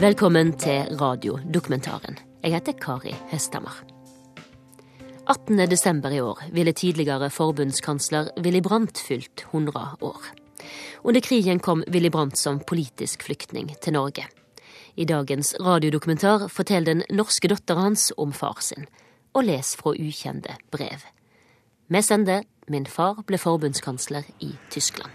Velkommen til radiodokumentaren. Jeg heter Kari Hesthamar. 18.12. i år ville tidligere forbundskansler Willy Brandt fylt 100 år. Under krigen kom Willy Brandt som politisk flyktning til Norge. I dagens radiodokumentar forteller den norske datteren hans om far sin, og les fra ukjente brev. Vi sender Min far ble forbundskansler i Tyskland.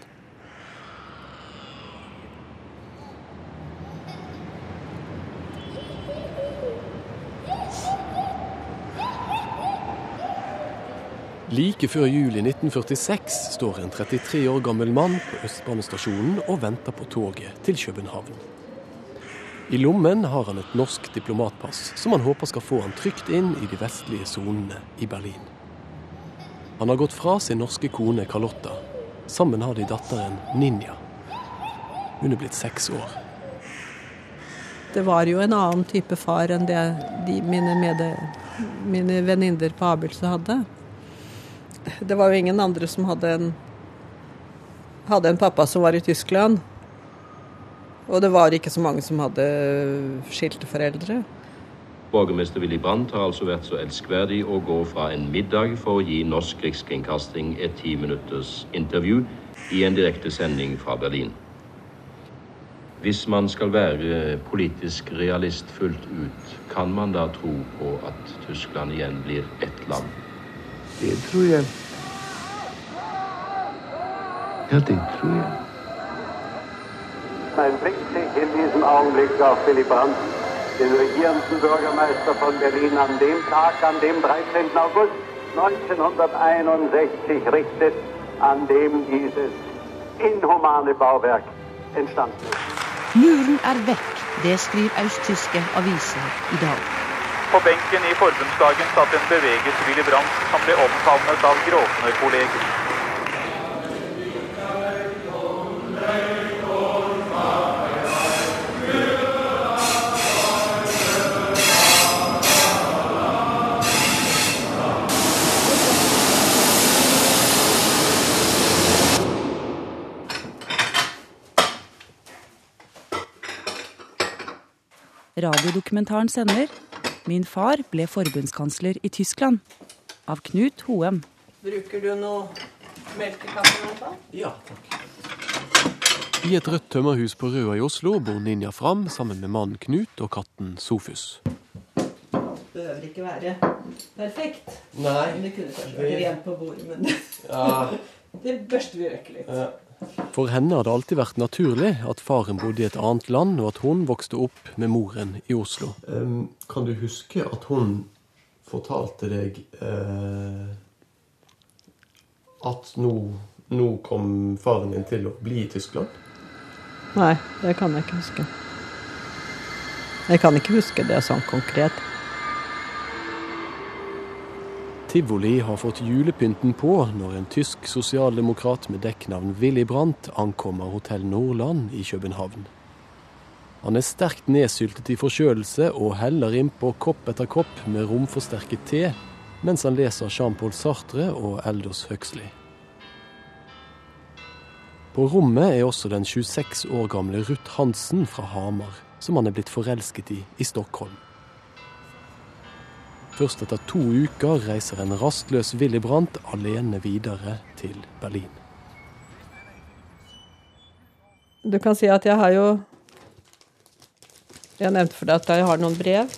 Like før jul i 1946 står en 33 år gammel mann på Østbanestasjonen og venter på toget til København. I lommen har han et norsk diplomatpass som han håper skal få han trygt inn i de vestlige sonene i Berlin. Han har gått fra sin norske kone Carlotta. Sammen har de datteren Ninja. Hun er blitt seks år. Det var jo en annen type far enn det de, mine, mine venninner på Abelse hadde det var jo ingen andre som hadde en, hadde en pappa som var i Tyskland. Og det var ikke så mange som hadde skilte foreldre. Borgermester Willy Brandt har altså vært så elskverdig å gå fra en middag for å gi Norsk Rikskringkasting et ti minutters intervju i en direkte sending fra Berlin. Hvis man skal være politisk realist fullt ut, kan man da tro på at Tyskland igjen blir ett land? Det tror jeg. Ja, det tror jeg. Mein Blick sich in diesem Augenblick auf Willy Brandt, den regierenden Bürgermeister von Berlin, an dem Tag, an dem 13. August 1961 richtet, an dem dieses inhumane Bauwerk entstanden ist. Muren er vekk, det skriver østtyske aviser i dag. På benken i forbundsdagen satt en beveget Willy Brandt som ble omfavnet av gråtende kolleger. Radiodokumentaren sender Min far ble forbundskansler i Tyskland. Av Knut Hoem. Bruker du noe melkekaffe? Ja, takk. I et rødt tømmerhus på Røa i Oslo bor Ninja Fram sammen med mannen Knut og katten Sofus. Behøver ikke være perfekt. Nei. Men det kunne kanskje vært rent på bordet, men Ja. det børster vi vekk litt. For henne har det alltid vært naturlig at faren bodde i et annet land, og at hun vokste opp med moren i Oslo. kan du huske at hun fortalte deg eh, at nå, nå kom faren din til å bli i Tyskland? Nei, det kan jeg ikke huske. Jeg kan ikke huske det sånn konkret. Tivoli har fått julepynten på når en tysk sosialdemokrat med dekknavn Willy Brandt ankommer Hotell Nordland i København. Han er sterkt nedsyltet i forkjølelse og heller innpå kopp etter kopp med romforsterket te mens han leser Jean-Paul Sartre og Eldos Huxley. På rommet er også den 26 år gamle Ruth Hansen fra Hamar, som han er blitt forelsket i i Stockholm. Først etter to uker reiser en rastløs Willy Brandt alene videre til Berlin. Du kan si at jeg har jo Jeg nevnte for deg at jeg har noen brev.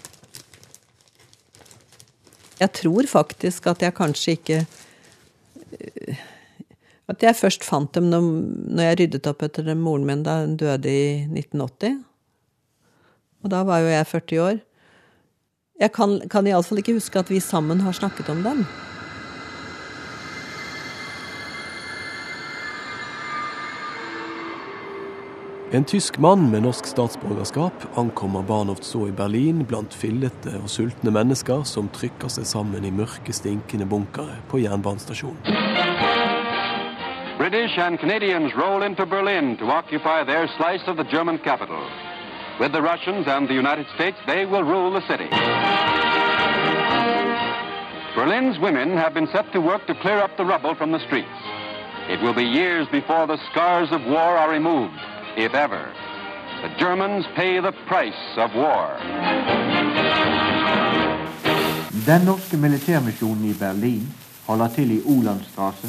Jeg tror faktisk at jeg kanskje ikke eh, At jeg først fant dem når jeg ryddet opp etter moren min da hun døde i 1980. Og da var jo jeg 40 år. Jeg kan, kan iallfall ikke huske at vi sammen har snakket om dem. En tysk mann med norsk statsborgerskap ankommer barnovt så i Berlin blant fillete og sultne mennesker som trykker seg sammen i mørke, stinkende bunkere på jernbanestasjonen. British and Canadians roll into Berlin to occupy their slice of the German capital. With the Russians and the United States, they will rule the city. Berlin's women have been set to work to clear up the rubble from the streets. It will be years before the scars of war are removed, if ever. The Germans pay the price of war. Den norske militærmisjonen i Berlin holder til i Olandstrasse.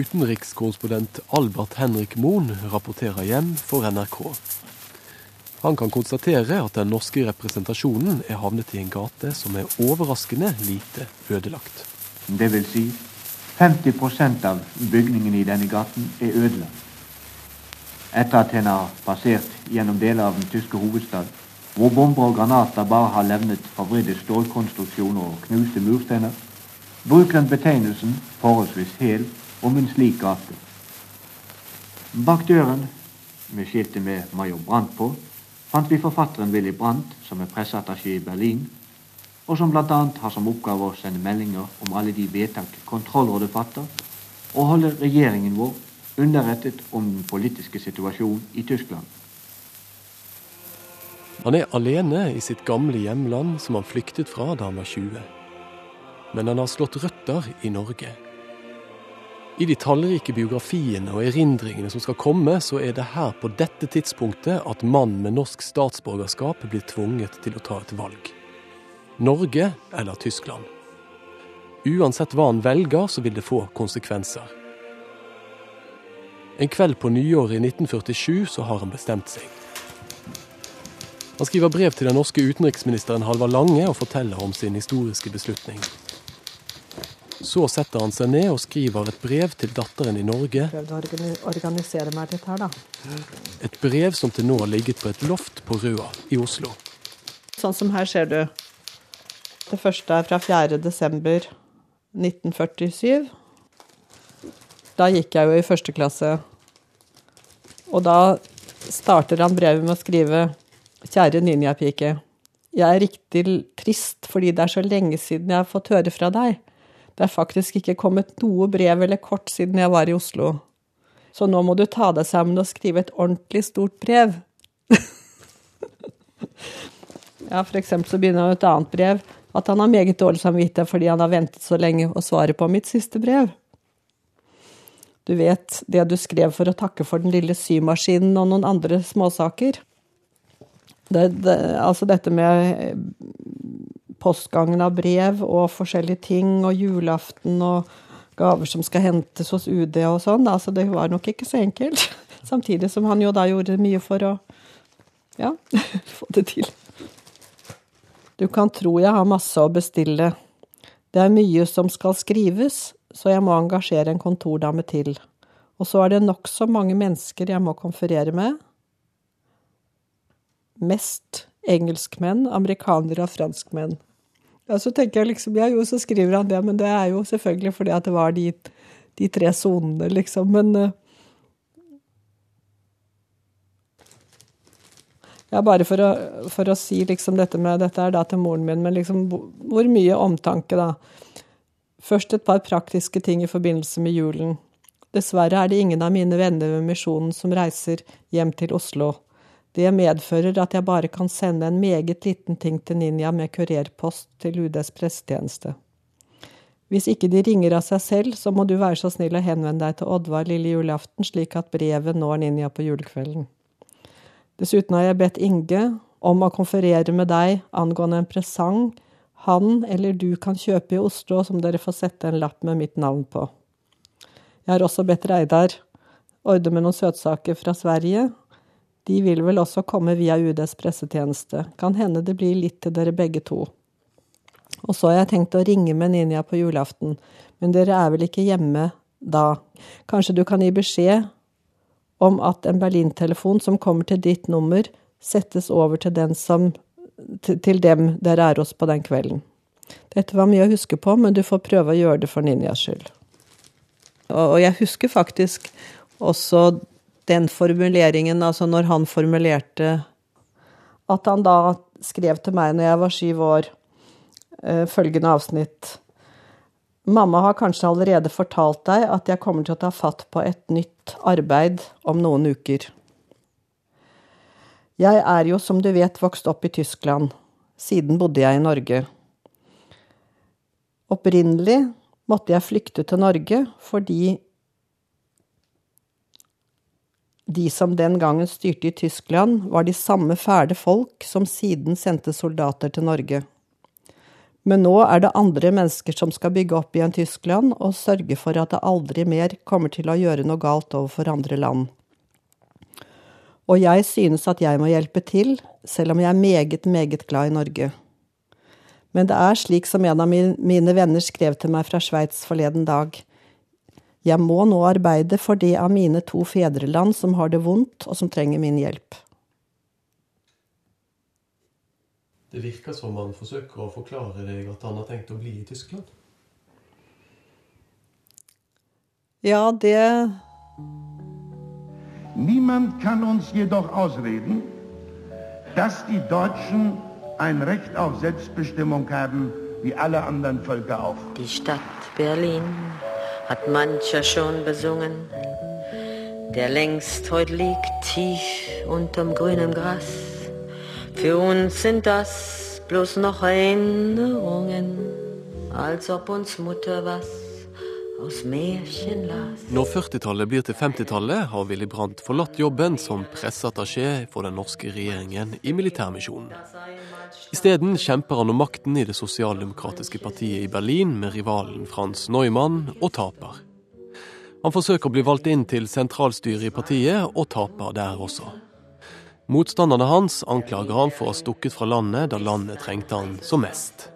Utenrikskorrespondent Albert Henrik Moen rapporterer hjem for NRK. Han kan konstatere at den norske representasjonen er havnet i en gate som er overraskende lite ødelagt. Det vil si 50% av bygningene i denne gaten er ødelagt. Etter at en har passert gjennom deler av den tyske hovedstad, hvor bomber og granater bare har levnet forvridde stålkonstruksjoner og knuste mursteiner, bruker en betegnelsen forholdsvis hel om en slik gate. Bak døren, med skiltet med Major Brandt på, fant vi forfatteren Willy Brandt, som er presseattaché i Berlin, og som bl.a. har som oppgave å sende meldinger om alle de vedtak Kontrollrådet fatter, og holde regjeringen vår underrettet om den politiske situasjonen i Tyskland. Han er alene i sitt gamle hjemland som han flyktet fra da han var 20. Men han har slått røtter i Norge. I de tallrike biografiene og erindringene som skal komme, så er det her på dette tidspunktet at mannen med norsk statsborgerskap blir tvunget til å ta et valg. Norge eller Tyskland. Uansett hva han velger, så vil det få konsekvenser. En kveld på nyåret i 1947 så har han bestemt seg. Han skriver brev til den norske utenriksministeren Halvard Lange og forteller om sin historiske beslutning. Så setter han seg ned og skriver et brev til datteren i Norge. Prøvde å organisere meg litt her, da. Et brev som til nå har ligget på et loft på Røa i Oslo. Sånn som her ser du. Det første er fra 4. desember 1947. Da gikk jeg jo i første klasse. Og da starter han brevet med å skrive Kjære ninjapike. Jeg er riktig trist fordi det er så lenge siden jeg har fått høre fra deg. Det er faktisk ikke kommet noe brev eller kort siden jeg var i Oslo. Så nå må du ta deg sammen og skrive et ordentlig stort brev. ja, for eksempel så begynner han et annet brev at han har meget dårlig samvittighet fordi han har ventet så lenge å svare på mitt siste brev. Du vet, det du skrev for å takke for den lille symaskinen og noen andre småsaker. Det, altså dette med postgangen av brev og forskjellige ting, og julaften og gaver som skal hentes hos UD og sånn. Altså det var nok ikke så enkelt. Samtidig som han jo da gjorde mye for å ja, få det til. Du kan tro jeg har masse å bestille. Det er mye som skal skrives, så jeg må engasjere en kontordame til. Og så er det nokså mange mennesker jeg må konferere med mest engelskmenn, amerikanere og franskmenn. Ja, så tenker jeg liksom, ja jo, så skriver han det, men det er jo selvfølgelig fordi at det var de, de tre sonene, liksom. Men uh, Ja, bare for å, for å, si liksom dette med Dette er da til moren min, men liksom hvor mye omtanke, da. Først et par praktiske ting i forbindelse med julen. Dessverre er det ingen av mine venner ved Misjonen som reiser hjem til Oslo. Det medfører at jeg bare kan sende en meget liten ting til Ninja med kurerpost til UDs pressetjeneste. Hvis ikke de ringer av seg selv, så må du være så snill å henvende deg til Oddvar lille julaften, slik at brevet når Ninja på julekvelden. Dessuten har jeg bedt Inge om å konferere med deg angående en presang han eller du kan kjøpe i Oslo, som dere får sette en lapp med mitt navn på. Jeg har også bedt Reidar ordne med noen søtsaker fra Sverige, de vil vel også komme via UDs pressetjeneste. Kan hende det blir litt til dere begge to. Og så har jeg tenkt å ringe med Ninja på julaften, men dere er vel ikke hjemme da? Kanskje du kan gi beskjed om at en Berlin-telefon som kommer til ditt nummer, settes over til, som, til dem dere er hos på den kvelden. Dette var mye å huske på, men du får prøve å gjøre det for Ninjas skyld. Og jeg husker faktisk også den formuleringen, altså når han formulerte At han da skrev til meg når jeg var syv år, eh, følgende avsnitt Mamma har kanskje allerede fortalt deg at jeg kommer til å ta fatt på et nytt arbeid om noen uker. Jeg er jo, som du vet, vokst opp i Tyskland. Siden bodde jeg i Norge. Opprinnelig måtte jeg flykte til Norge fordi de som den gangen styrte i Tyskland, var de samme fæle folk som siden sendte soldater til Norge. Men nå er det andre mennesker som skal bygge opp igjen Tyskland og sørge for at det aldri mer kommer til å gjøre noe galt overfor andre land. Og jeg synes at jeg må hjelpe til, selv om jeg er meget, meget glad i Norge. Men det er slik som en av mine venner skrev til meg fra Sveits forleden dag. Jeg må nå arbeide for det av mine to fedreland som har det vondt, og som trenger min hjelp. Det virker som han forsøker å forklare deg at han har tenkt å bli i Tyskland? Ja, det Niemand kann uns jedoch ausreden, dass die Deutschen ein Recht auf Selbstbestimmung haben, wie alle anderen Völker auch. Die Stadt Berlin hat mancher schon besungen, der längst heut liegt tief unterm grünen Gras. Für uns sind das bloß noch Erinnerungen, als ob uns Mutter was Når 40-tallet blir til 50-tallet, har Willy Brandt forlatt jobben som presseattaché for den norske regjeringen i militærmisjonen. Isteden kjemper han om makten i det sosialdemokratiske partiet i Berlin med rivalen Frans Neumann, og taper. Han forsøker å bli valgt inn til sentralstyret i partiet, og taper der også. Motstanderne hans anklager han for å ha stukket fra landet da landet trengte han som mest.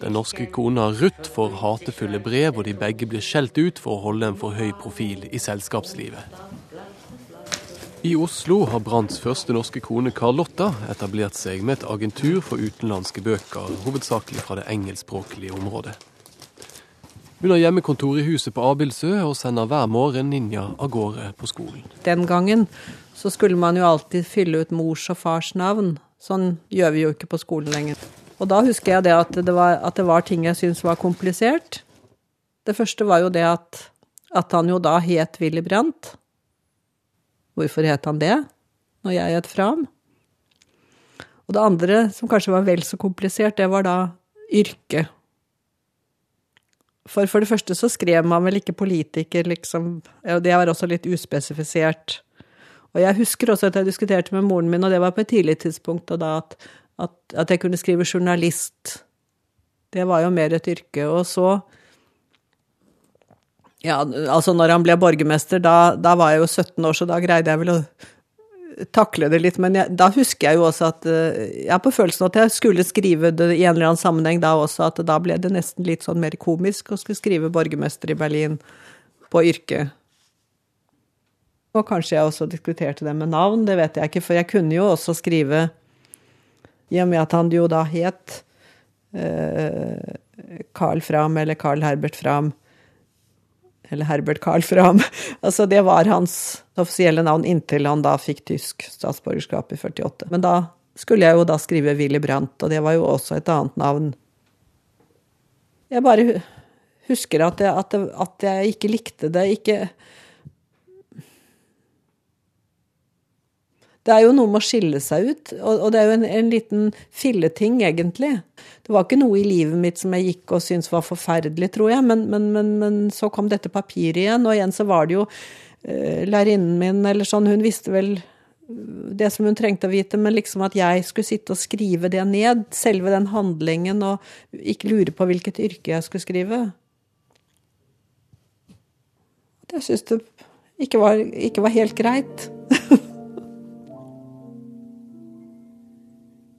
Den norske kona Ruth får hatefulle brev, og de begge blir skjelt ut for å holde en for høy profil i selskapslivet. I Oslo har Brandts første norske kone Carlotta etablert seg med et agentur for utenlandske bøker, hovedsakelig fra det engelskspråklige området. Hun har hjemmekontor i huset på Abildsø og sender hver morgen Ninja av gårde på skolen. Den gangen så skulle man jo alltid fylle ut mors og fars navn. Sånn gjør vi jo ikke på skolen lenger. Og da husker jeg det at det var, at det var ting jeg syntes var komplisert. Det første var jo det at, at han jo da het Willy Brandt. Hvorfor het han det, når jeg het Fram? Og det andre, som kanskje var vel så komplisert, det var da yrke. For for det første så skrev man vel ikke politiker, liksom. Det var også litt uspesifisert. Og jeg husker også at jeg diskuterte med moren min, og det var på et tidlig tidspunkt, og da at at, at, jeg kunne skrive journalist. Det var jo mer et yrke. Og så Ja, altså når han ble borgermester, da, da var jeg jo 17 år, så da greide jeg vel å takle det litt. Men jeg, da husker jeg jo også at eh, Jeg har på følelsen at jeg skulle skrive det i en eller annen sammenheng da også, at da ble det nesten litt sånn mer komisk å skulle skrive borgermester i Berlin på yrket. Og kanskje jeg også diskuterte det med navn, det vet jeg ikke, for jeg kunne jo også skrive i og med at han jo da het eh, Carl Fram, eller Carl Herbert Fram. Eller Herbert Carl Fram. altså, det var hans offisielle navn inntil han da fikk tysk statsborgerskap i 48. Men da skulle jeg jo da skrive Willy Brandt, og det var jo også et annet navn. Jeg bare husker at jeg, at, jeg, at jeg ikke likte det. Ikke Det er jo noe med å skille seg ut, og, det er jo en, en, liten filleting, egentlig. Det var ikke noe i livet mitt som jeg gikk og syntes var forferdelig, tror jeg, men, men, men, men så kom dette papiret igjen, og igjen så var det jo uh, lærerinnen min eller sånn, hun visste vel det som hun trengte å vite, men liksom at jeg skulle sitte og skrive det ned, selve den handlingen, og ikke lure på hvilket yrke jeg skulle skrive. Jeg syns det ikke var, ikke var helt greit.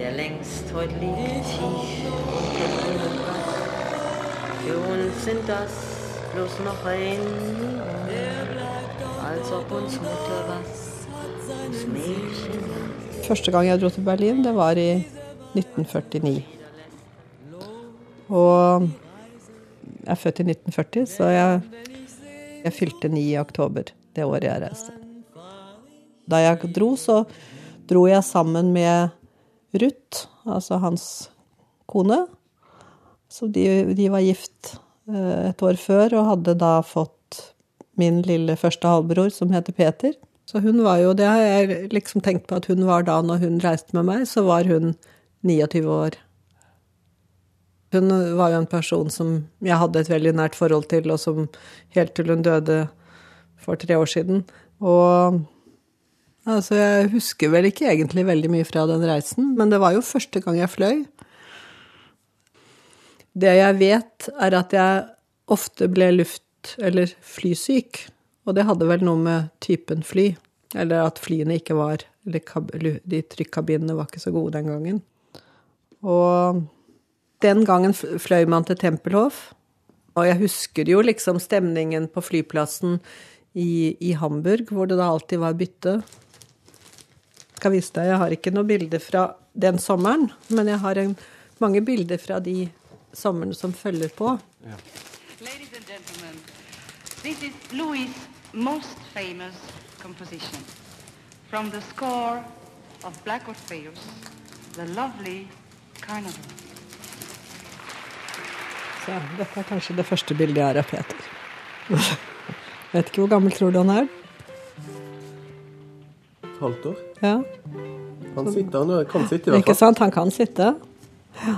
der längst heute liegt tief. Für uns sind das bloß noch Erinnerungen, als ob uns Mutter was ums Mädchen Første gang jeg dro til Berlin, det var i 1949. Og jeg er født i 1940, så jeg, jeg fylte ni i oktober det året jeg reiste. Da jeg dro, så dro jeg sammen med Ruth, altså hans kone. Så de, de var gift eh, et år før og hadde da fått min lille første halvbror, som heter Peter. Så hun var jo Det har jeg liksom tenkt på at hun var da når hun reiste med meg, så var hun 29 år. Hun var jo en person som jeg hadde et veldig nært forhold til, og som helt til hun døde for tre år siden. Og altså, jeg husker vel ikke egentlig veldig mye fra den reisen, men det var jo første gang jeg fløy. Det jeg vet, er at jeg ofte ble luft- eller flysyk. Og det hadde vel noe med typen fly. Eller at flyene ikke var Eller de trykkabinene var ikke så gode den gangen. Og den gangen fløy man til Tempelhof. Og jeg husker jo liksom stemningen på flyplassen i, i Hamburg, hvor det da alltid var bytte. Jeg skal vise deg, jeg har ikke noen bilder fra den sommeren, men jeg har en, mange bilder fra de somrene som følger på. Ja. Ladies and gentlemen, this is Louis' most famous composition from the score of Black Orpheus, the lovely Carnival. Så dette er kanskje det første bildet jeg har av Peter. Vet ikke hvor gammel tror du han er? Halvt år? Ja. Han sitter, han kan sitte i hvert fall. Ikke sant, han kan sitte. Ja.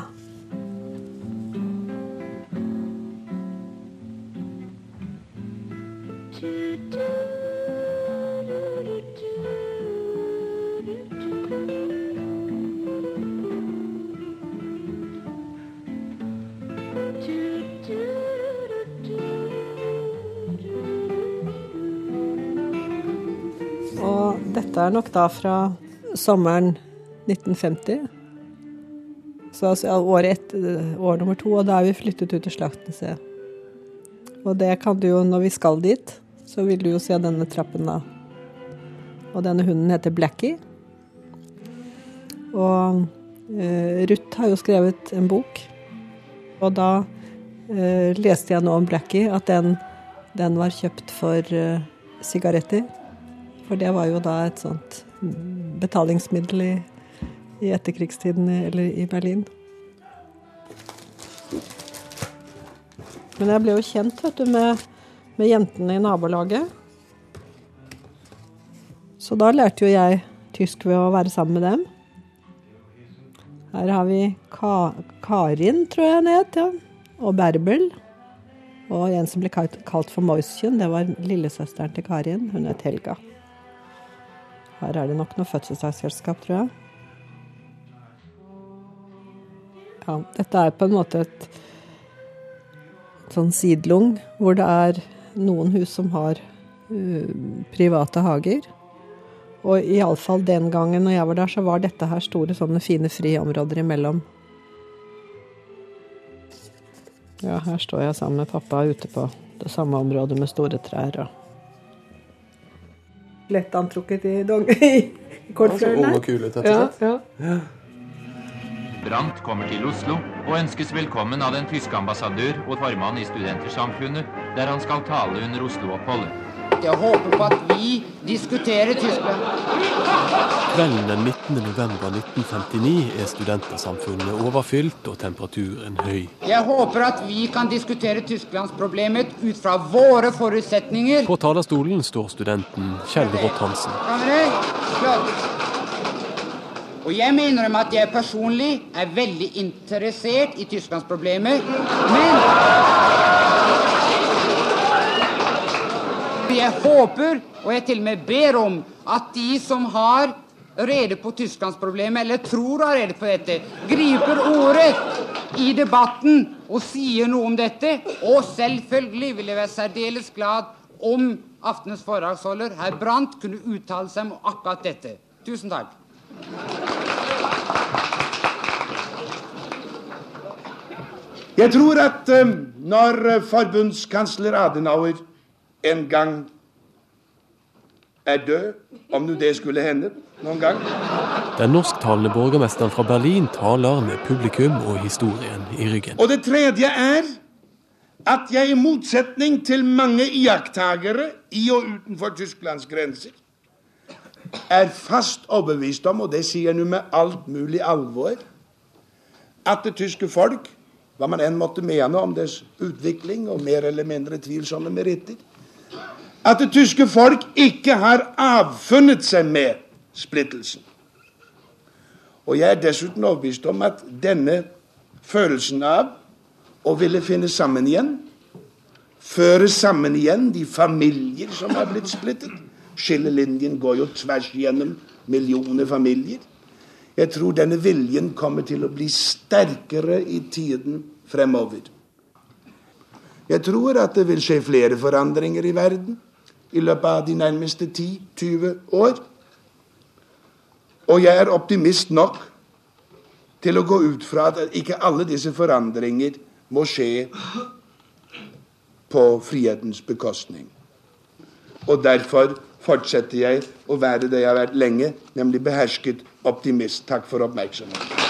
Dette er nok da fra sommeren 1950. Så altså året etter, år nummer to, og da er vi flyttet ut til Slaktmuseet. Og det kan du jo, når vi skal dit, så vil du jo se denne trappen da. Og denne hunden heter Blackie. Og eh, Ruth har jo skrevet en bok, og da eh, leste jeg nå om Blackie at den, den var kjøpt for eh, sigaretter. For det var jo da et sånt betalingsmiddel i, i etterkrigstiden eller i Berlin. Men jeg ble jo kjent vet du, med, med jentene i nabolaget. Så da lærte jo jeg tysk ved å være sammen med dem. Her har vi Ka Karin, tror jeg hun het, ja. Og Berbel. Og en som ble kalt, kalt for Moischen, det var lillesøsteren til Karin. Hun het Helga. Her er det nok noe fødselsdagsselskap, tror jeg. Ja, dette er på en måte et, sånn sidelung hvor det er noen hus som har uh, private hager. Og iallfall den gangen når jeg var der, så var dette her store, sånne fine friområder imellom. Ja, her står jeg sammen med pappa ute på det samme området med store trær. og lett antrukket i, dong, i kortfløyelen. Altså ung og kul ut, rett og slett. Ja, ja. Brandt kommer til Oslo og ønskes velkommen av den tyske ambassadør og formann i Studentersamfunnet, der han skal tale under Oslo-oppholdet jeg håper på at vi diskuterer Tyskland. Kvelden den 19. november 1959 er Studentersamfunnet overfylt og temperaturen høy. Jeg håper at vi kan diskutere Tysklandsproblemet ut fra våre forutsetninger. På talerstolen står studenten Kjell Rott Hansen. Og jeg må innrømme at jeg personlig er veldig interessert i Tysklandsproblemet. Men jeg håper, og jeg til og med ber om, at de som har rede på Tysklandsproblemet, eller tror har rede på dette, griper ordet i debatten og sier noe om dette. Og selvfølgelig vil jeg være særdeles glad om aftenens foredragsholder, herr Brandt, kunne uttale seg om akkurat dette. Tusen takk. Jeg tror at uh, når forbundskansler Adenauer en gang er død, om nå det skulle hende noen gang. Den norsktalende borgermesteren fra Berlin taler med publikum og historien i ryggen. Og det tredje er at jeg i motsetning til mange iakttagere i og utenfor Tysklands grenser er fast overbevist om, og det sier jeg nå med alt mulig alvor, at det tyske folk, hva man enn måtte mene om dets utvikling og mer eller mindre tvilsomme meritter, at det tyske folk ikke har avfunnet seg med splittelsen. Og jeg er dessuten overbevist om at denne følelsen av å ville finne sammen igjen, føre sammen igjen de familier som har blitt splittet Skillelinjen går jo tvers gjennom millioner familier. Jeg tror denne viljen kommer til å bli sterkere i tiden fremover. Jeg tror at det vil skje flere forandringer i verden i løpet av de nærmeste 10-20 år. Og jeg er optimist nok til å gå ut fra at ikke alle disse forandringer må skje på frihetens bekostning. Og derfor fortsetter jeg å være det jeg har vært lenge, nemlig behersket optimist. Takk for oppmerksomheten.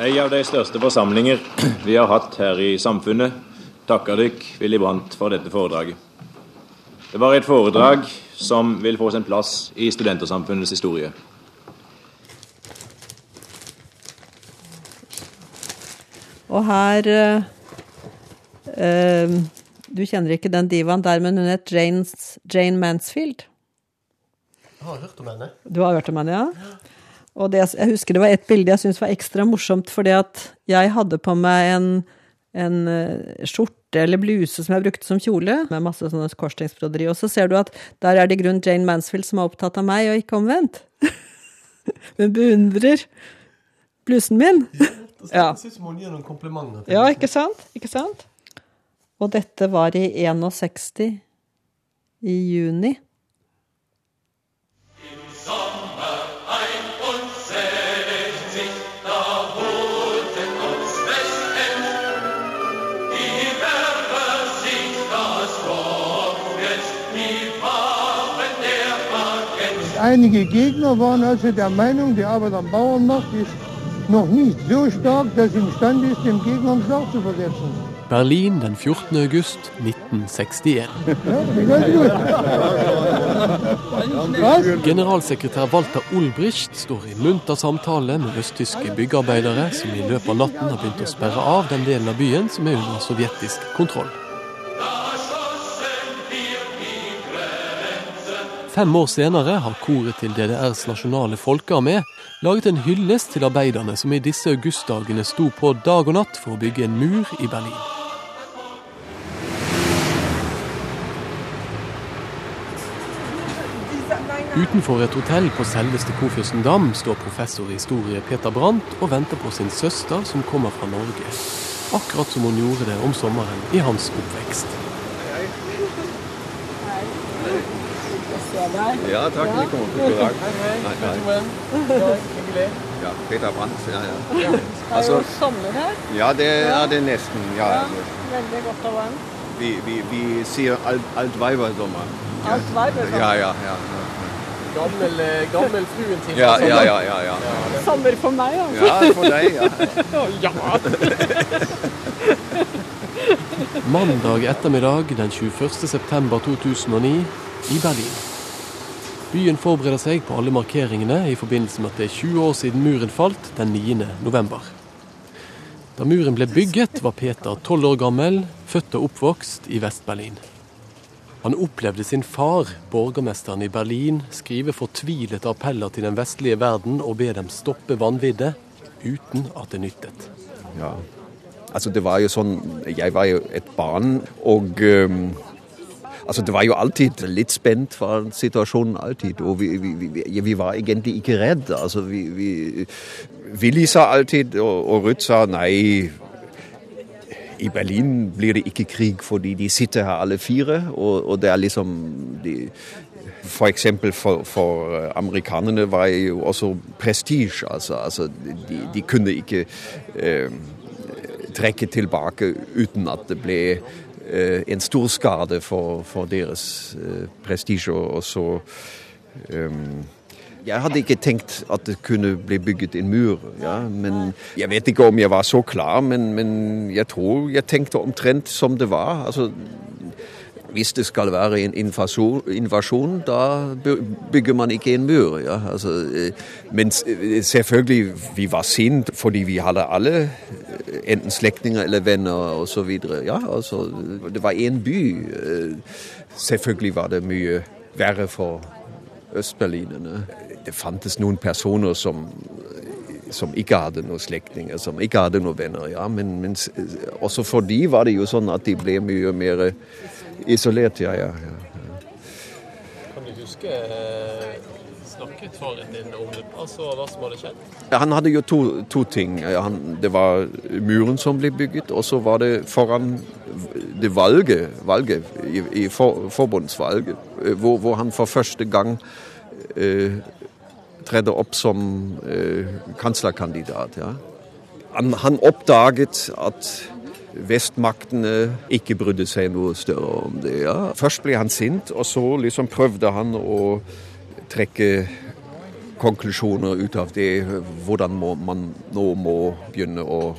En av de største forsamlinger vi har hatt her i samfunnet, takker dykk Willy Brandt for dette foredraget. Det var et foredrag som vil få sin plass i Studentersamfunnets historie. Og her eh, eh, Du kjenner ikke den divaen der, men hun het Jane Mansfield. Jeg har hørt om henne. Du har hørt om henne, ja? Og det, jeg husker det var et bilde jeg syntes var ekstra morsomt, fordi at jeg hadde på meg en, en eh, skjorte eller bluse som jeg brukte som kjole, med masse sånne korsstengsbroderi. Og så ser du at der er det i grunnen Jane Mansfield som er opptatt av meg, og ikke omvendt. Hun beundrer blusen min. Ja. Det som hun gir noen komplimenter. Ja, ikke sant? Ikke sant? Og dette var i 61, i juni. Einige Gegner waren also der Meinung, die Arbeit am Bauernmarkt ist noch nicht so stark, dass sie imstande ist, dem Gegner einen Schlag zu versetzen. Berlin den 14. august 1961. Generalsekretær Walter Ulbricht står i munter samtale med østtyske byggearbeidere som i løpet av natten har begynt å sperre av den delen av byen som er under sovjetisk kontroll. Fem år senere har koret til DDRs nasjonale folkearmé laget en hyllest til arbeiderne som i disse augustdagene sto på dag og natt for å bygge en mur i Berlin. Utenfor et hotell på selveste Kofjøsendam står professor i historie Peter Brandt og venter på sin søster som kommer fra Norge. Akkurat som hun gjorde det om sommeren i hans oppvekst. Ja, takk. Vi kommer på god dag. Hei, hei. Hyggelig. Ja, Peter Brandt. Ja, ja. Det er Altså, jo sommer her. ja, det er det nesten. Ja. Ja, veldig godt og varmt. Vi, vi, vi sier alt, alt Weibersommer. Alt Weibersommer. Ja, ja, ja. Gammel, eh, gammel fruen til Ja, ja, ja, ja, ja. Sommer for meg, altså. Ja, for deg, ja. Mandag ettermiddag den 21. september 2009 i Berlin. Byen forbereder seg på alle markeringene i forbindelse med at det er 20 år siden muren falt den 9. november. Da muren ble bygget, var Peter 12 år gammel, født og oppvokst i Vest-Berlin. Han opplevde sin far, borgermesteren i Berlin, skrive fortvilet appeller til den vestlige verden og be dem stoppe vanviddet, uten at det nyttet. Ja. Altså, det var jo sånn Jeg var jo et barn, og um, Altså, det var jo alltid litt spent var situasjonen, alltid. Og vi, vi, vi, var egentlig ikke redd. Altså, vi, Willy sa alltid, og, og Ruth sa nei. I Berlin blir det ikke krig fordi de sitter her alle fire, og, og det er liksom de, for eksempel for, for amerikanerne var jo også prestisje. Altså, altså de, de, kunne ikke eh, trekke tilbake uten at det ble eh, en stor skade for, for deres eh, prestisje. Og så um, Jeg hadde ikke tenkt at det kunne bli bygget en mur. Ja. Men jeg vet ikke om jeg var så klar, men, men jeg tror jeg tenkte omtrent som det var. Altså, hvis det skal være en invasjon, invasjon da bygger man ikke en mur. Ja. Altså, men selvfølgelig, vi var sint fordi vi hadde alle enten slektninger eller venner osv. Ja, altså, det var én by. Selvfølgelig var det mye verre for østberlinerne. Det fantes noen personer som, som ikke hadde noen slektninger, som ikke hadde noen venner. Ja, men, men, også for de var det jo sånn at de ble mye mer isolert. Ja, ja. Kan du huske snakket faren din om det, altså hva som hadde skjedd? Han hadde jo to, to ting. Han, det var muren som ble bygget, og så var det foran det valget, valget i, i for, forbundsvalget, hvor, hvor, han for første gang eh, tredde opp som eh, kanslerkandidat. Ja. Han, han, oppdaget at vestmaktene ikke brydde seg noe større om det. Ja. Først ble han sint, og så liksom prøvde han å trekke konklusjoner ut av det, hvordan må, man nå må begynne å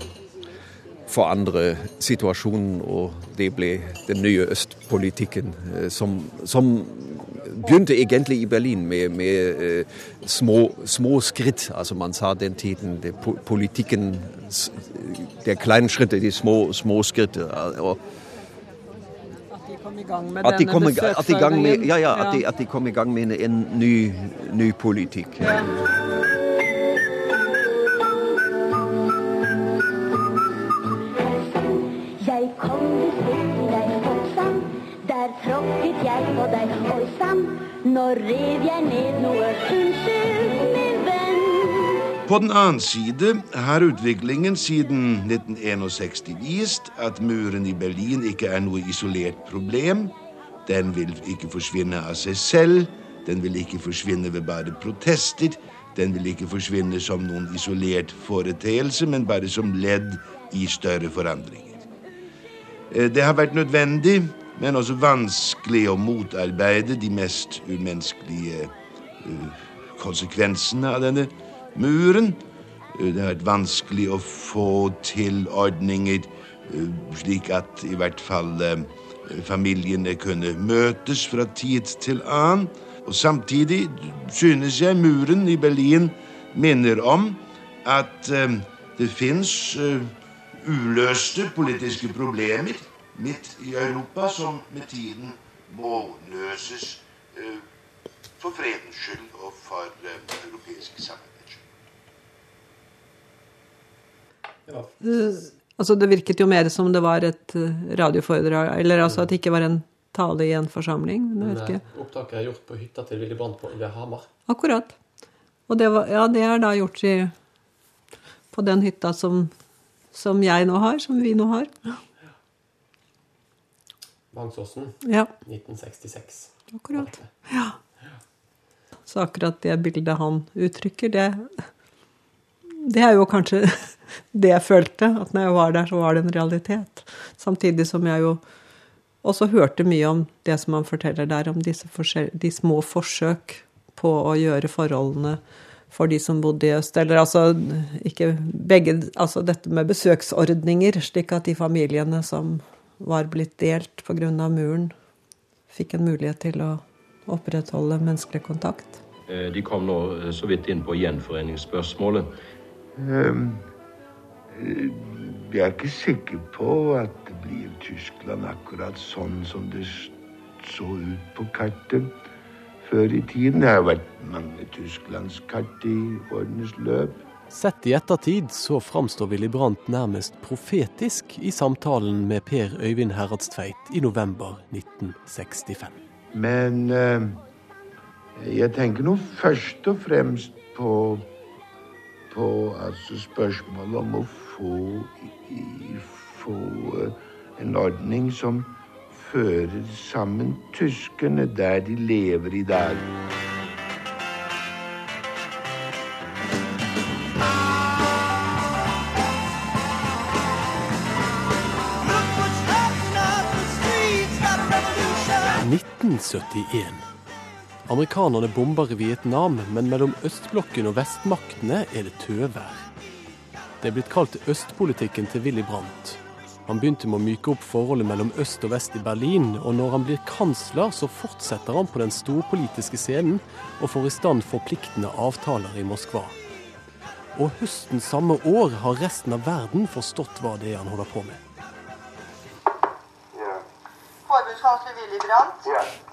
forandre situasjonen, og det ble den nye østpolitikken, som, som begynte egentlig i Berlin med, med uh, små, små, skritt. Altså Man sa den tiden det, politikken Det kleine skrittet, de små, små skritt. Og, at de kom i gang med at de denne besøksordningen? Ja, ja, at, de, at de kom i gang med en ny, ny politikk. Ja. Jeg kom der tråkket jeg på deg, oi sann. Nå rev jeg ned noe, unnskyld, min venn. På den annen side har utviklingen siden 1961 vist at muren i Berlin ikke er noe isolert problem. Den vil ikke forsvinne av seg selv. Den vil ikke forsvinne ved bare protester. Den vil ikke forsvinne som noen isolert foreteelse, men bare som ledd i større forandringer. Det har vært nødvendig, men også vanskelig å motarbeide de mest umenneskelige konsekvensene av denne muren. Det har vært vanskelig å få til ordninger slik at i hvert fall familiene kunne møtes fra tid til annen. Og samtidig synes jeg muren i Berlin minner om at det fins uløste politiske problemer midt i Europa som med tiden må løses uh, for fredens skyld og for eh, europeisk samarbeid ja. Altså, det virket jo mer som det var et radioforedrag, eller altså at det ikke var en tale i en forsamling. Men opptaket er gjort på hytta til Willy Brandt ved Hamar. Akkurat. Og det, var, ja, det er da gjort i, på den hytta som, som jeg nå har, som vi nå har. Vangsåsen. Ja. 1966. Akkurat. Ja. Så akkurat det bildet han uttrykker, det, det er jo kanskje det jeg følte. At når jeg var der, så var det en realitet. Samtidig som jeg jo også hørte mye om det som han forteller der, om disse de små forsøk på å gjøre forholdene for de som bodde i øst. Eller altså ikke begge Altså dette med besøksordninger, slik at de familiene som var blitt delt pga. muren, fikk en mulighet til å opprettholde menneskelig kontakt. De kom nå så vidt inn på gjenforeningsspørsmålet. Um, jeg er ikke sikker på at det blir Tyskland akkurat sånn som det så ut på kartet før i tiden. Det har vært mange Tysklandskart i årenes løp. Sett i ettertid så framstår Willy Brandt nærmest profetisk i samtalen med Per Øyvind Heradstveit i november 1965. Men eh, jeg tenker nå først og fremst på, på altså spørsmålet om å få, få en ordning som fører sammen tyskerne der de lever i dag. Amerikanerne bomber Vietnam, men mellom østblokken og vestmaktene er det tøvær. Det er blitt kalt østpolitikken til Willy Brandt. Han begynte med å myke opp forholdet mellom øst og vest i Berlin, og når han blir kansler, så fortsetter han på den storpolitiske scenen og får i stand forpliktende avtaler i Moskva. Og høsten samme år har resten av verden forstått hva det er han holder på med. Forbundskansler Willy Brandt.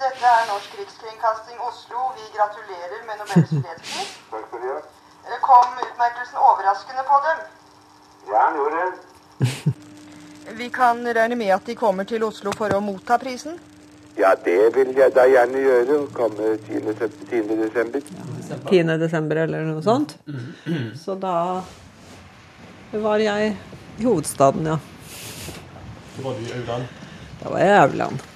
Dette er Norsk Rikskringkasting Oslo. Vi gratulerer med Nobels fredspris. Takk skal du ha. Kom utmerkelsen overraskende på dem? Ja, han gjorde det. Vi kan regne med at de kommer til Oslo for å motta prisen? Ja, det vil jeg da gjerne gjøre. Komme 10. 10. desember. 10. desember eller noe sånt. Så da var jeg i hovedstaden, ja. Da var du i Aurland? Da var jeg i Aurland.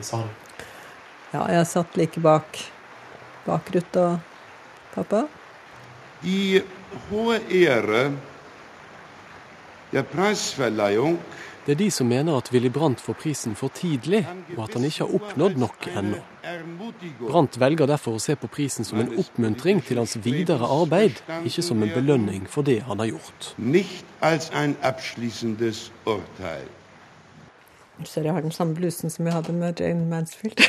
I salen? Ja, jeg satt like bak, bak Ruth og pappa. I HR Det er de som mener at Willy Brandt får prisen for tidlig, og at han ikke har oppnådd nok ennå. Brandt velger derfor å se på prisen som en oppmuntring til hans videre arbeid, ikke som en belønning for det han har gjort. nicht als ein abschließendes Urteil. Du ser jeg har den samme blusen som jeg hadde med Jane Mansfield.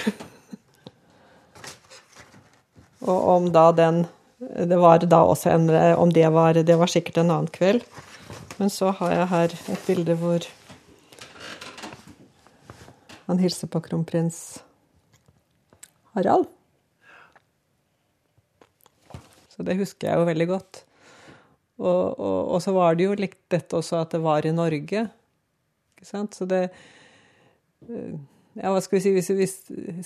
og om da den Det var da også en Om det var Det var sikkert en annen kveld. Men så har jeg her et bilde hvor han hilser på kronprins Harald. Så det husker jeg jo veldig godt. Og, og, og så var det jo likt dette også at det var i Norge. Ikke sant? Så det Ja, hva skal vi si hvis, hvis,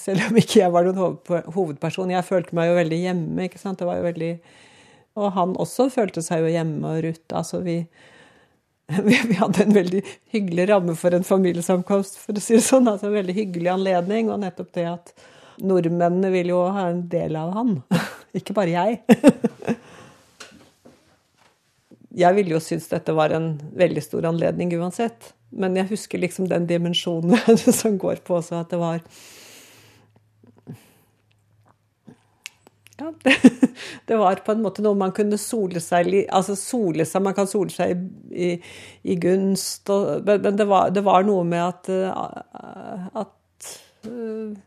Selv om ikke jeg var noen hovedperson, jeg følte meg jo veldig hjemme. ikke sant? Det var jo veldig Og han også følte seg jo hjemme, og Ruth. Altså, vi, vi, vi hadde en veldig hyggelig ramme for en familiesamkomst, for å si det sånn. Altså en veldig hyggelig anledning, og nettopp det at nordmennene vil jo ha en del av han. Ikke bare jeg. Jeg ville jo synes dette var en veldig stor anledning uansett. Men jeg husker liksom den dimensjonen som går på også, at det var ja, det, det var på en måte noe man kunne sole seg i. Altså sole seg Man kan sole seg i, i, i gunst, og, men, det, var, det var noe med at eh, At eh,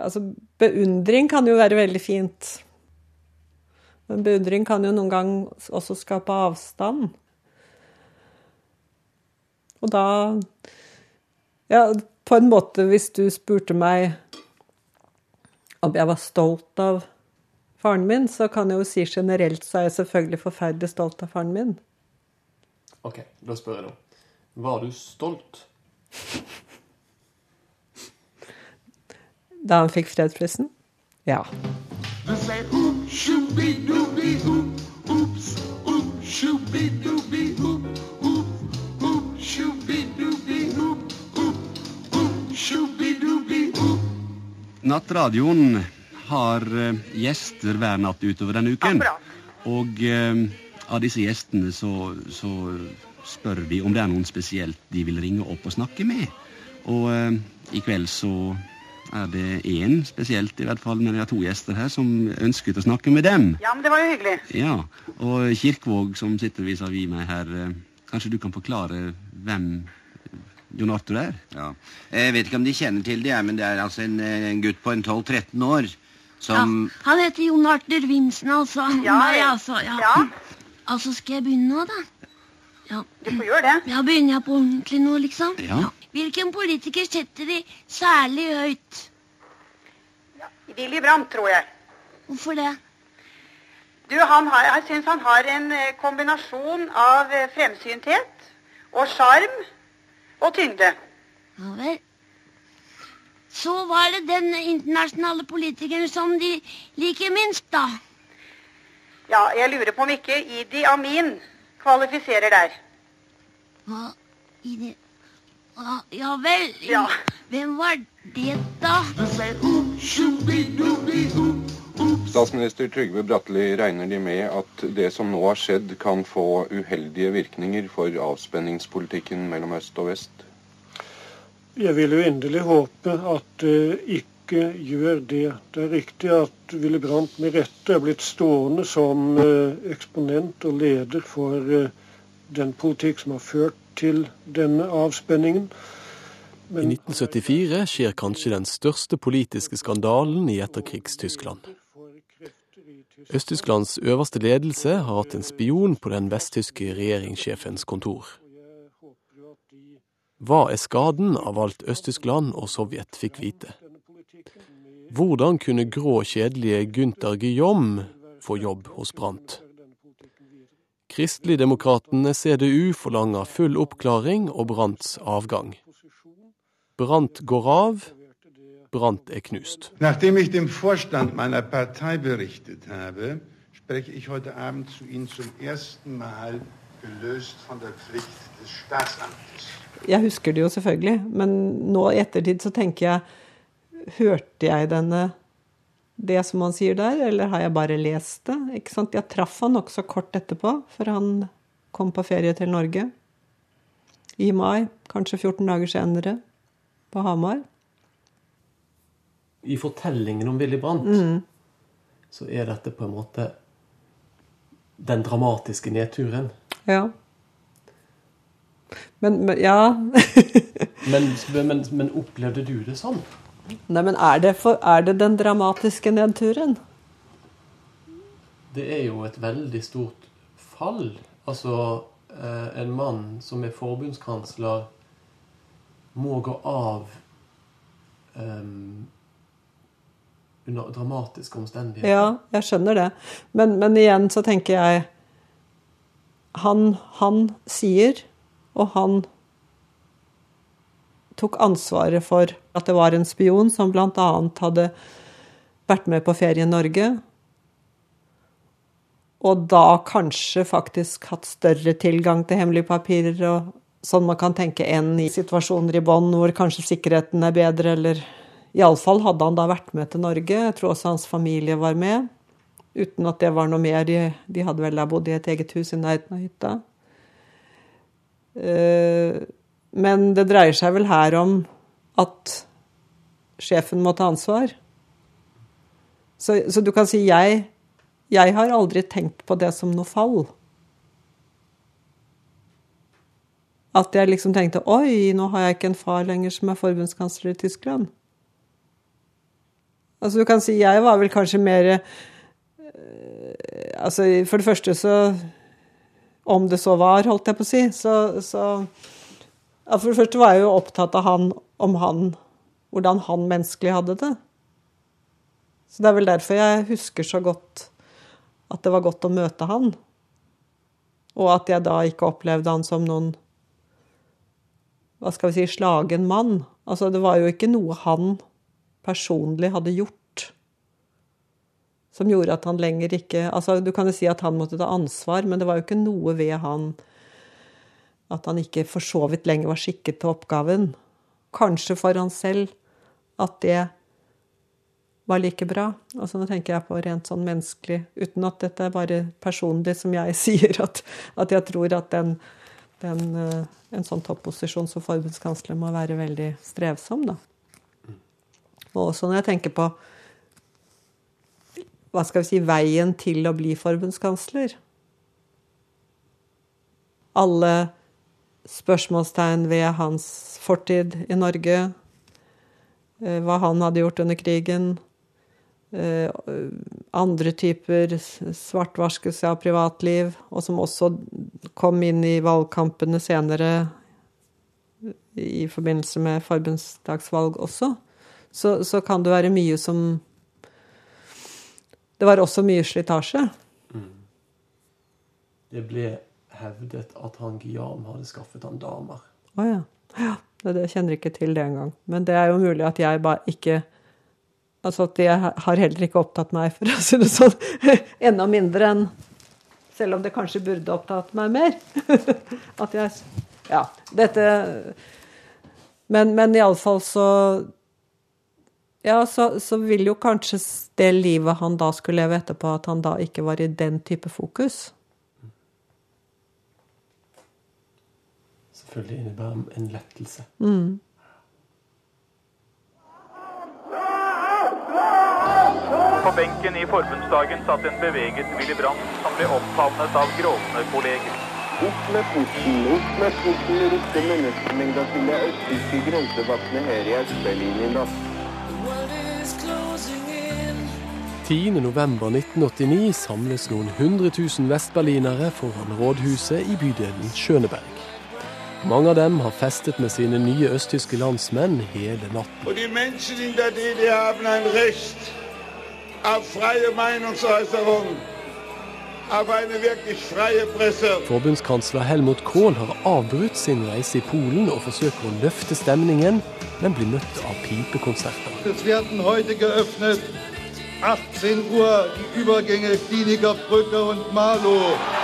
Altså, beundring kan jo være veldig fint. Men beundring kan jo noen gang også skape avstand. Og da Ja, på en måte, hvis du spurte meg om jeg var stolt av faren min, så kan jeg jo si generelt så er jeg selvfølgelig forferdelig stolt av faren min. Ok, da spør jeg nå. Var du stolt? Da han fikk fredsprisen? Ja. Du sier oop, shooby-dooby, oop, oops, oop, shooby-dooby, oop, oop, oop, shooby-dooby, oop, oop, oop, shooby-dooby, oop. Nattradioen har eh, gjester hver natt utover denne uken. Og eh, av disse gjestene så, så spør vi om det er noen spesielt de vil ringe opp og snakke med. Og eh, i kveld så er det én spesielt, i hvert fall, men jeg har to gjester her som ønsket å snakke med dem. Ja, men det var jo hyggelig. Ja, Og Kirkvåg som sitter vis-à-vis meg her, eh, kanskje du kan forklare hvem Jon Arthur er? Ja. Jeg vet ikke om de kjenner til det, men det er altså en, en gutt på en 12-13 år som Han heter Jon Arthur Vimsen, altså. Ja, Nei, altså. Ja. Ja. Altså, skal jeg begynne nå, da? Ja. Du får gjøre det. Ja, begynner jeg på ordentlig nå, liksom? Ja. Hvilken politiker setter de særlig høyt? Ja, Willy Brandt, tror jeg. Hvorfor det? Du, han har, jeg syns han har en eh, kombinasjon av eh, fremsynthet og sjarm og tyngde. Ja vel. Så var det den internasjonale politikeren som de liker minst, da. Ja, jeg lurer på om ikke Idi Amin kvalifiserer der. Hva Idi... Ah, Ja vel. Ja. Hvem var det, da? Statsminister Trygve Bratteli regner de med at det som nå har skjedd, kan få uheldige virkninger for avspenningspolitikken mellom øst og vest? Jeg vil jo endelig håpe at det ikke gjør det. Det er riktig at Willy Brandt med rette er blitt stående som eh, eksponent og leder for eh, den politikk som har ført til denne avspenningen. I 1974 skjer kanskje den største politiske skandalen i etterkrigstyskland. Øst-Tysklands øverste ledelse har hatt en spion på den vesttyske regjeringssjefens kontor. Hva er skaden av alt Øst-Tyskland og Sovjet fikk vite? Hvordan kunne grå, kjedelige Gunther Guillaume få jobb hos Brandt? Kristeligdemokratene CDU forlanger full oppklaring og Brandts avgang. Brandt går av, Brandt er knust. Nachdem ich dem Vorstand meiner Partei berichtet habe, spreche ich heute Abend zu Ihnen zum ersten Mal gelöst von der Pflicht des Staatsamtes. Jeg husker det jo selvfølgelig, men nå i ettertid så tenker jeg Hørte jeg denne det som han sier der, eller har jeg bare lest det? Ikke sant? Jeg traff han nokså kort etterpå, for han kom på ferie til Norge. I mai, kanskje 14 dager senere, på Hamar. I fortellingen om Willy Brandt Mm. så er dette på en måte den dramatiske nedturen. Ja. Men, men ja. Men, men, men opplevde du det sånn? Nei, men er det, for, er det den dramatiske nedturen? Det er jo et veldig stort fall. Altså, eh, en mann som er forbundskansler, må gå av um, under dramatiske omstendigheter. Ja, jeg skjønner det. Men, men igjen så tenker jeg han, han sier, og han tok ansvaret for at det var en spion som bl.a. hadde vært med på Ferie i Norge. Og da kanskje faktisk hatt større tilgang til hemmelige papirer og sånn man kan tenke enn i situasjoner i bånn hvor kanskje sikkerheten er bedre, eller Iallfall hadde han da vært med til Norge. Jeg tror også hans familie var med. Uten at det var noe mer. De, de hadde vel da bodd i et eget hus i nærheten av hytta. Eh, Men det dreier seg vel her om at sjefen må ta ansvar. Så, så du kan si jeg Jeg har aldri tenkt på det som noe fall. At jeg liksom tenkte Oi, nå har jeg ikke en far lenger som er forbundskansler i Tyskland. Altså du kan si jeg var vel kanskje mer eh, Altså for det første så Om det så var, holdt jeg på å si, så, så ja, For det første var jeg jo opptatt av han, om han Hvordan han menneskelig hadde det. Så det er vel derfor jeg husker så godt at det var godt å møte han. Og at jeg da ikke opplevde han som noen hva skal vi si, slagen mann. Altså, det var jo ikke noe han personlig hadde gjort som gjorde at han lenger ikke Altså, du kan jo si at han måtte ta ansvar, men det var jo ikke noe ved han at han ikke for så vidt lenger var skikket til oppgaven. Kanskje for han selv at det var like bra. Altså Nå tenker jeg på rent sånn menneskelig, uten at dette er bare personlig som jeg sier, at, at jeg tror at den, den, eh, en sånn topposisjon som forbundskansler må være veldig strevsom, da. Og også når jeg tenker på hva skal vi si, veien til å bli forbundskansler. Alle spørsmålstegn ved hans fortid i Norge, eh, hva han hadde gjort under krigen, eh, andre typer svartvaskelse av privatliv, og som også kom inn i valgkampene senere i forbindelse med forbundsdagsvalg også, så, så kan det være mye som Det var også mye slitasje. Det ble hevdet at han Guillaume hadde skaffet han damer. Å ja. ja. Det, det kjenner ikke til det engang. Men det er jo mulig at jeg bare ikke Altså at jeg har heller ikke opptatt meg, for å si det sånn. Enda mindre enn Selv om det kanskje burde opptatt meg mer. At jeg Ja, dette Men, men iallfall så Ja, så, så vil jo kanskje det livet han da skulle leve etterpå, at han da ikke var i den type fokus. Selvfølgelig innebærer en lettelse. Mm. På benken i forbundsdagen satt en beveget Willy Brandt som ble omfavnet av gråtende kolleger. Opp med porten, opp med porten, ropte menneskemengda til det østtyske grensevaktene her i Øst-Berlin i natt. 10.11.1989 samles noen hundre tusen vestberlinere foran rådhuset i bydelen Schøneberg. Mange av dem har festet med sine nye østtyske landsmenn hele natten. Og de menneskene i der DDR har en rett av freie Meinungsäußerung, auf en virkelig freie Presse. Forbundskansler Helmut Kohl har avbrutt sin reise i Polen og forsøker å løfte stemningen, men blir møtt av pipekonserter. Es werden heute geöffnet 18 Uhr die Übergänge Kliniker Brücke und Marlow.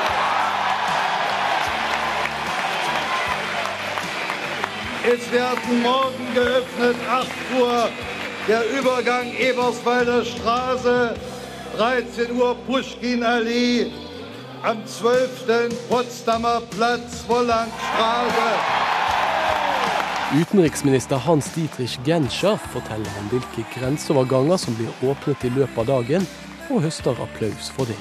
Es werden morgen geöffnet 8 Uhr der Übergang Eberswalder Straße, 13 Uhr Puschkin-Allee, am 12. Potsdamer Platz, Wollangstraße. Utenriksminister Hans Dietrich Genscher forteller om hvilke grenseoverganger som blir åpnet i løpet av dagen, og høster applaus for det.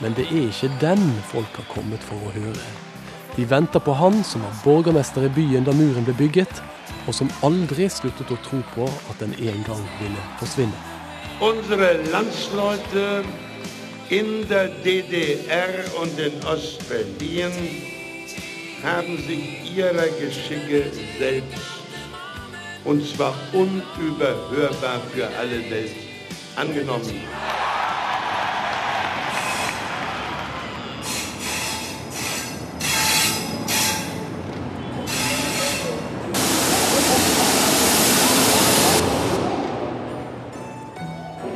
Men det er ikke den folk har kommet for å høre. De venter på han som var borgermester i byen da muren ble bygget, og som aldri sluttet å tro på at den en gang ville forsvinne. Unsere Landsleute in der DDR und in Ostberlin haben sich ihrer Geschicke selbst, und zwar unüberhörbar für alle Welt, angenommen.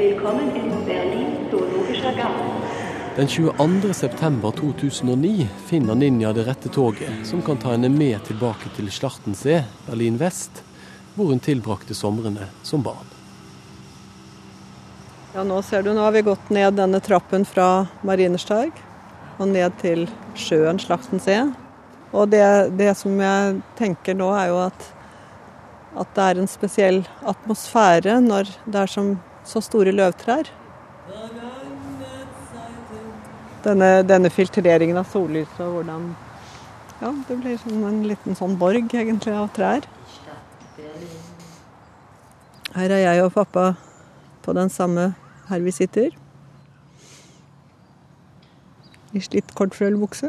Willkommen in Berlin Zoologischer Garten. Den 22. september 2009 finner Ninja det rette toget som kan ta henne med tilbake til Schlachtensee, Berlin vest, hvor hun tilbrakte somrene som barn. Ja, nå ser du, nå har vi gått ned denne trappen fra Marinerstarg og ned til sjøen Slachtensee. Og det, det som jeg tenker nå, er jo at, at det er en spesiell atmosfære når det er som så store løvtrær. Denne, denne filtreringen av sollyset og hvordan Ja, det blir som en liten sånn borg, egentlig, av trær. Her er jeg og pappa på den samme her vi sitter. I slitt kortfrøllbukse.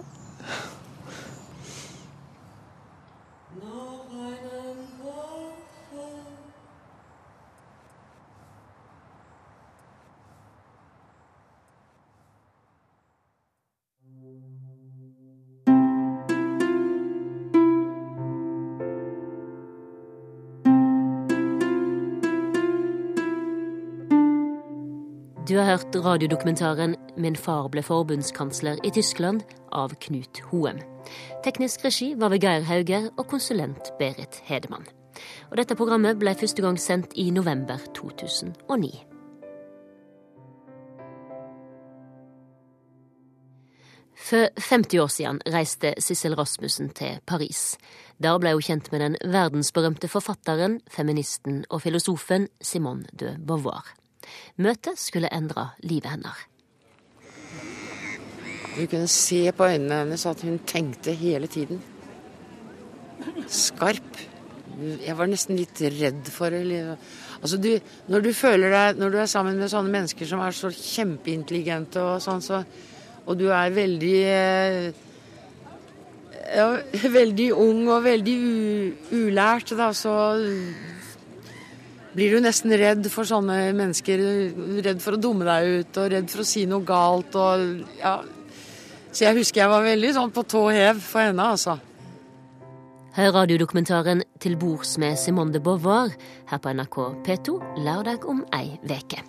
Du har hørt radiodokumentaren 'Min far ble forbundskansler i Tyskland' av Knut Hoem. Teknisk regi var ved Geir Hauger og konsulent Berit Hedemann. Og dette programmet ble første gang sendt i november 2009. For 50 år siden reiste Sissel Rasmussen til Paris. Der ble hun kjent med den verdensberømte forfatteren, feministen og filosofen Simone de Beauvoir. Møtet skulle endre livet hennes. Du kunne se på øynene hennes at hun tenkte hele tiden. Skarp. Jeg var nesten litt redd for det. Altså du, når du deg Når du er sammen med sånne mennesker som er så kjempeintelligente og sånn, så, og du er veldig eh, ja, veldig ung og veldig ulært, da, så blir du nesten redd for sånne mennesker. Redd for å dumme deg ut og redd for å si noe galt. Og, ja. Så jeg husker jeg var veldig sånn på tå hev for henne, altså. Hør radiodokumentaren 'Til bords med Simone de Beauvoir' her på NRK P2 lørdag om ei veke.